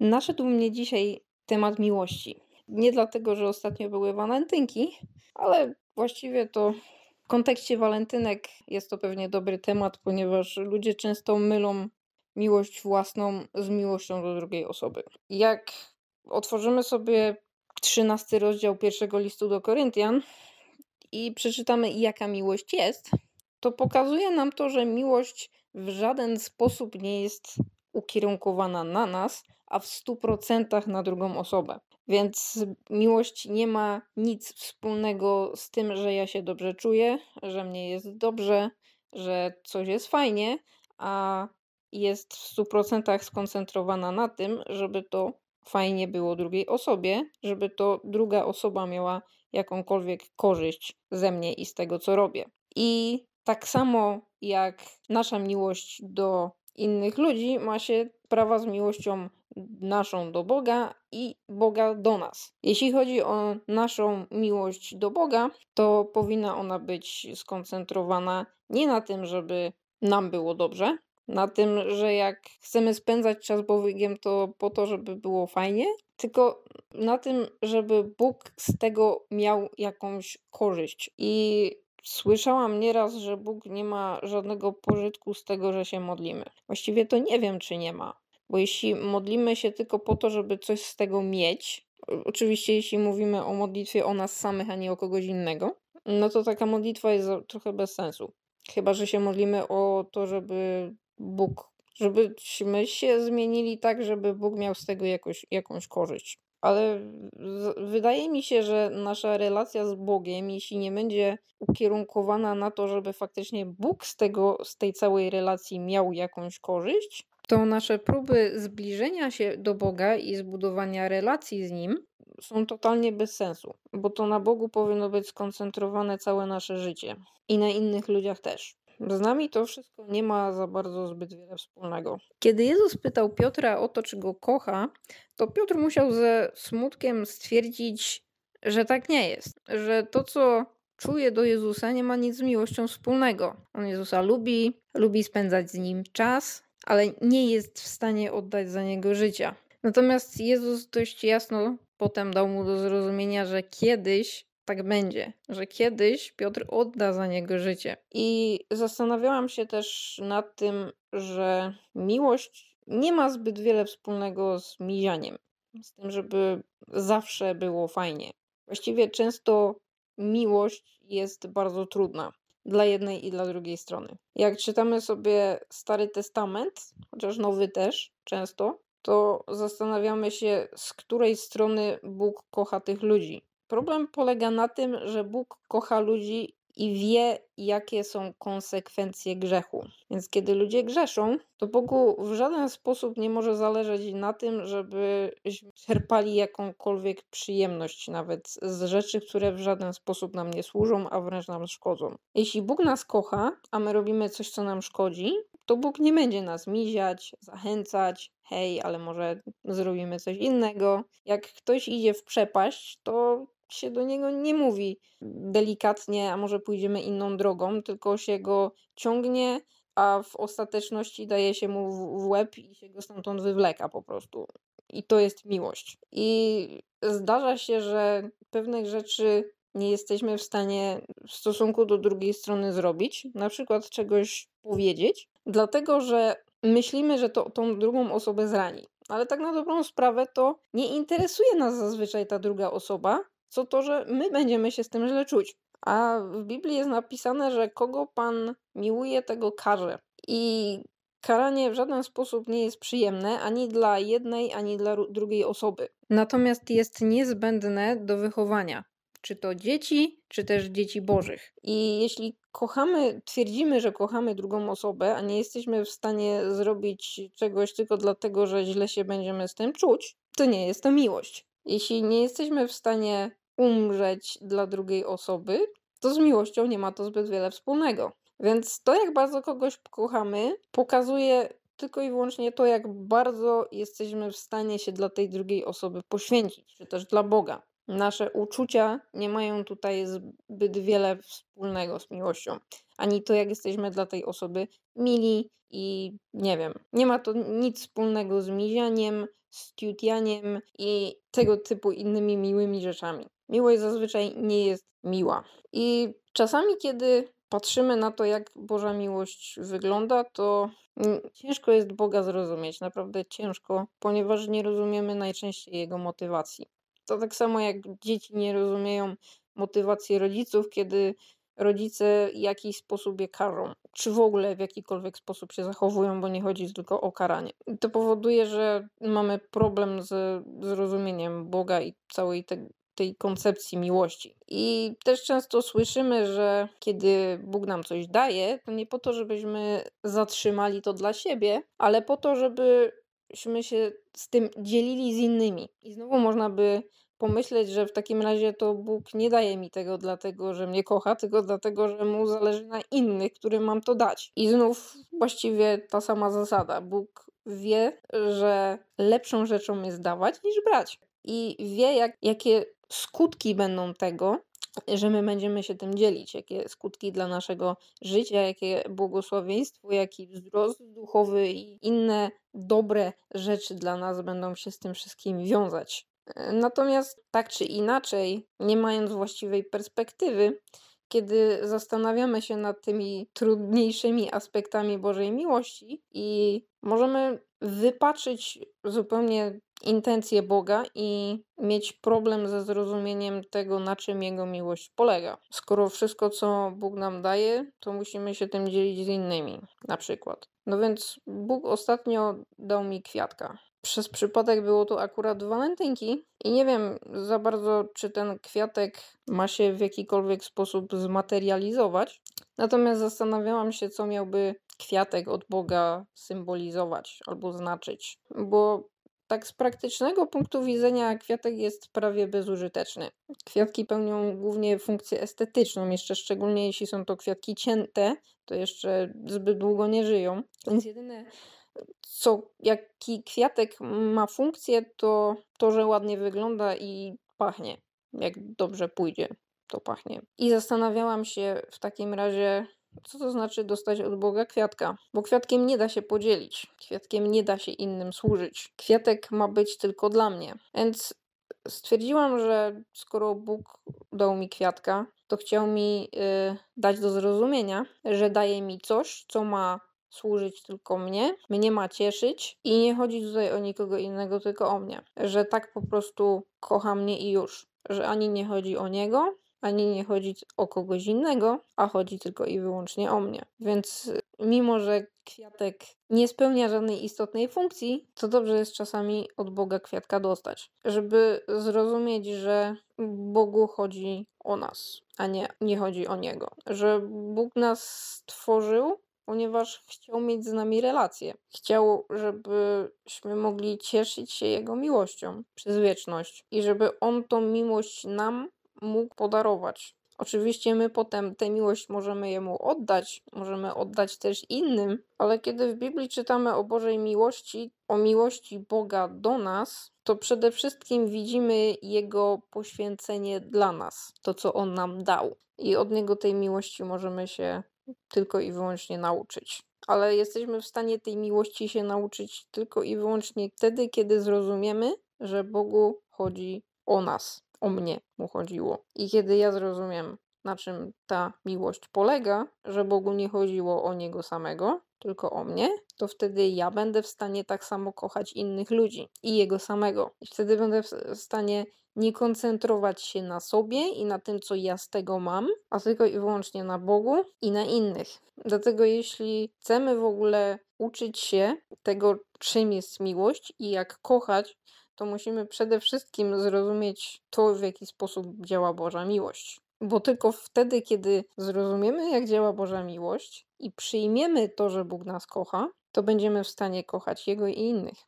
Naszedł mnie dzisiaj temat miłości. Nie dlatego, że ostatnio były walentynki, ale właściwie to w kontekście walentynek jest to pewnie dobry temat, ponieważ ludzie często mylą miłość własną z miłością do drugiej osoby. Jak otworzymy sobie 13 rozdział pierwszego listu do Koryntian i przeczytamy, jaka miłość jest, to pokazuje nam to, że miłość w żaden sposób nie jest ukierunkowana na nas, a w 100% na drugą osobę. Więc miłość nie ma nic wspólnego z tym, że ja się dobrze czuję, że mnie jest dobrze, że coś jest fajnie, a jest w 100% skoncentrowana na tym, żeby to fajnie było drugiej osobie, żeby to druga osoba miała jakąkolwiek korzyść ze mnie i z tego, co robię. I tak samo jak nasza miłość do innych ludzi ma się prawa z miłością naszą do Boga i Boga do nas. Jeśli chodzi o naszą miłość do Boga, to powinna ona być skoncentrowana nie na tym, żeby nam było dobrze, na tym, że jak chcemy spędzać czas Bogiem, to po to, żeby było fajnie, tylko na tym, żeby Bóg z tego miał jakąś korzyść. I Słyszałam nieraz, że Bóg nie ma żadnego pożytku z tego, że się modlimy. Właściwie to nie wiem, czy nie ma. Bo jeśli modlimy się tylko po to, żeby coś z tego mieć, oczywiście jeśli mówimy o modlitwie o nas samych, a nie o kogoś innego, no to taka modlitwa jest trochę bez sensu. Chyba, że się modlimy o to, żeby Bóg, żebyśmy się zmienili tak, żeby Bóg miał z tego jakoś, jakąś korzyść ale wydaje mi się, że nasza relacja z Bogiem, jeśli nie będzie ukierunkowana na to, żeby faktycznie Bóg z, tego, z tej całej relacji miał jakąś korzyść, to nasze próby zbliżenia się do Boga i zbudowania relacji z Nim są totalnie bez sensu, bo to na Bogu powinno być skoncentrowane całe nasze życie i na innych ludziach też. Z nami to wszystko nie ma za bardzo zbyt wiele wspólnego. Kiedy Jezus pytał Piotra o to, czy go kocha, to Piotr musiał ze smutkiem stwierdzić, że tak nie jest. Że to, co czuje do Jezusa, nie ma nic z miłością wspólnego. On Jezusa lubi, lubi spędzać z nim czas, ale nie jest w stanie oddać za niego życia. Natomiast Jezus dość jasno potem dał mu do zrozumienia, że kiedyś tak będzie, że kiedyś Piotr odda za niego życie. I zastanawiałam się też nad tym, że miłość nie ma zbyt wiele wspólnego z mizianiem, z tym, żeby zawsze było fajnie. Właściwie często miłość jest bardzo trudna dla jednej i dla drugiej strony. Jak czytamy sobie Stary Testament, chociaż Nowy też często, to zastanawiamy się, z której strony Bóg kocha tych ludzi. Problem polega na tym, że Bóg kocha ludzi i wie, jakie są konsekwencje grzechu. Więc kiedy ludzie grzeszą, to Bogu w żaden sposób nie może zależeć na tym, żeby czerpali jakąkolwiek przyjemność, nawet z rzeczy, które w żaden sposób nam nie służą, a wręcz nam szkodzą. Jeśli Bóg nas kocha, a my robimy coś, co nam szkodzi, to Bóg nie będzie nas miziać, zachęcać, hej, ale może zrobimy coś innego. Jak ktoś idzie w przepaść, to się do niego nie mówi delikatnie, a może pójdziemy inną drogą, tylko się go ciągnie, a w ostateczności daje się mu w łeb i się go stamtąd wywleka po prostu. I to jest miłość. I zdarza się, że pewnych rzeczy nie jesteśmy w stanie w stosunku do drugiej strony zrobić, na przykład czegoś powiedzieć, dlatego że myślimy, że to tą drugą osobę zrani. Ale tak na dobrą sprawę to nie interesuje nas zazwyczaj ta druga osoba, co to, że my będziemy się z tym źle czuć. A w Biblii jest napisane, że kogo Pan miłuje, tego karze. I karanie w żaden sposób nie jest przyjemne ani dla jednej, ani dla drugiej osoby. Natomiast jest niezbędne do wychowania. Czy to dzieci, czy też dzieci bożych. I jeśli kochamy, twierdzimy, że kochamy drugą osobę, a nie jesteśmy w stanie zrobić czegoś tylko dlatego, że źle się będziemy z tym czuć, to nie jest to miłość. Jeśli nie jesteśmy w stanie umrzeć dla drugiej osoby, to z miłością nie ma to zbyt wiele wspólnego. Więc to, jak bardzo kogoś kochamy, pokazuje tylko i wyłącznie to, jak bardzo jesteśmy w stanie się dla tej drugiej osoby poświęcić, czy też dla Boga. Nasze uczucia nie mają tutaj zbyt wiele wspólnego z miłością. Ani to, jak jesteśmy dla tej osoby mili i nie wiem, nie ma to nic wspólnego z mizianiem, z tiutianiem i tego typu innymi miłymi rzeczami. Miłość zazwyczaj nie jest miła. I czasami, kiedy patrzymy na to, jak Boża miłość wygląda, to ciężko jest Boga zrozumieć, naprawdę ciężko, ponieważ nie rozumiemy najczęściej Jego motywacji. To tak samo jak dzieci nie rozumieją motywacji rodziców, kiedy rodzice w jakiś sposób je karzą, czy w ogóle w jakikolwiek sposób się zachowują, bo nie chodzi tylko o karanie. to powoduje, że mamy problem z zrozumieniem Boga i całej te, tej koncepcji miłości. I też często słyszymy, że kiedy Bóg nam coś daje, to nie po to, żebyśmy zatrzymali to dla siebie, ale po to, żebyśmy się z tym dzielili z innymi. I znowu można by pomyśleć, że w takim razie to Bóg nie daje mi tego dlatego, że mnie kocha, tylko dlatego, że mu zależy na innych, którym mam to dać. I znów właściwie ta sama zasada. Bóg wie, że lepszą rzeczą jest dawać niż brać. I wie, jak, jakie skutki będą tego, że my będziemy się tym dzielić, jakie skutki dla naszego życia, jakie błogosławieństwo, jaki wzrost duchowy i inne dobre rzeczy dla nas będą się z tym wszystkim wiązać. Natomiast tak czy inaczej, nie mając właściwej perspektywy, kiedy zastanawiamy się nad tymi trudniejszymi aspektami Bożej miłości i możemy wypaczyć zupełnie intencje Boga i mieć problem ze zrozumieniem tego, na czym Jego miłość polega. Skoro wszystko, co Bóg nam daje, to musimy się tym dzielić z innymi, na przykład. No więc Bóg ostatnio dał mi kwiatka przez przypadek było to akurat walentynki i nie wiem za bardzo, czy ten kwiatek ma się w jakikolwiek sposób zmaterializować. Natomiast zastanawiałam się, co miałby kwiatek od Boga symbolizować albo znaczyć, bo tak z praktycznego punktu widzenia kwiatek jest prawie bezużyteczny. Kwiatki pełnią głównie funkcję estetyczną, jeszcze szczególnie jeśli są to kwiatki cięte, to jeszcze zbyt długo nie żyją. Więc jedyne co, jaki kwiatek ma funkcję, to to, że ładnie wygląda i pachnie. Jak dobrze pójdzie, to pachnie. I zastanawiałam się w takim razie, co to znaczy dostać od Boga kwiatka? Bo kwiatkiem nie da się podzielić, kwiatkiem nie da się innym służyć. Kwiatek ma być tylko dla mnie. Więc stwierdziłam, że skoro Bóg dał mi kwiatka, to chciał mi yy, dać do zrozumienia, że daje mi coś, co ma służyć tylko mnie, mnie ma cieszyć i nie chodzi tutaj o nikogo innego, tylko o mnie. Że tak po prostu kocha mnie i już. Że ani nie chodzi o niego, ani nie chodzi o kogoś innego, a chodzi tylko i wyłącznie o mnie. Więc mimo, że kwiatek nie spełnia żadnej istotnej funkcji, to dobrze jest czasami od Boga kwiatka dostać, żeby zrozumieć, że Bogu chodzi o nas, a nie, nie chodzi o Niego. Że Bóg nas stworzył ponieważ chciał mieć z nami relację. Chciał, żebyśmy mogli cieszyć się Jego miłością przez wieczność i żeby On tą miłość nam mógł podarować. Oczywiście my potem tę miłość możemy Jemu oddać, możemy oddać też innym, ale kiedy w Biblii czytamy o Bożej miłości, o miłości Boga do nas, to przede wszystkim widzimy Jego poświęcenie dla nas, to co On nam dał. I od Niego tej miłości możemy się tylko i wyłącznie nauczyć. Ale jesteśmy w stanie tej miłości się nauczyć tylko i wyłącznie wtedy, kiedy zrozumiemy, że Bogu chodzi o nas, o mnie mu chodziło. I kiedy ja zrozumiem, na czym ta miłość polega, że Bogu nie chodziło o niego samego, tylko o mnie, to wtedy ja będę w stanie tak samo kochać innych ludzi i jego samego. I wtedy będę w stanie nie koncentrować się na sobie i na tym, co ja z tego mam, a tylko i wyłącznie na Bogu i na innych. Dlatego, jeśli chcemy w ogóle uczyć się tego, czym jest miłość i jak kochać, to musimy przede wszystkim zrozumieć to, w jaki sposób działa Boża miłość. Bo tylko wtedy, kiedy zrozumiemy, jak działa Boża miłość i przyjmiemy to, że Bóg nas kocha, to będziemy w stanie kochać Jego i innych.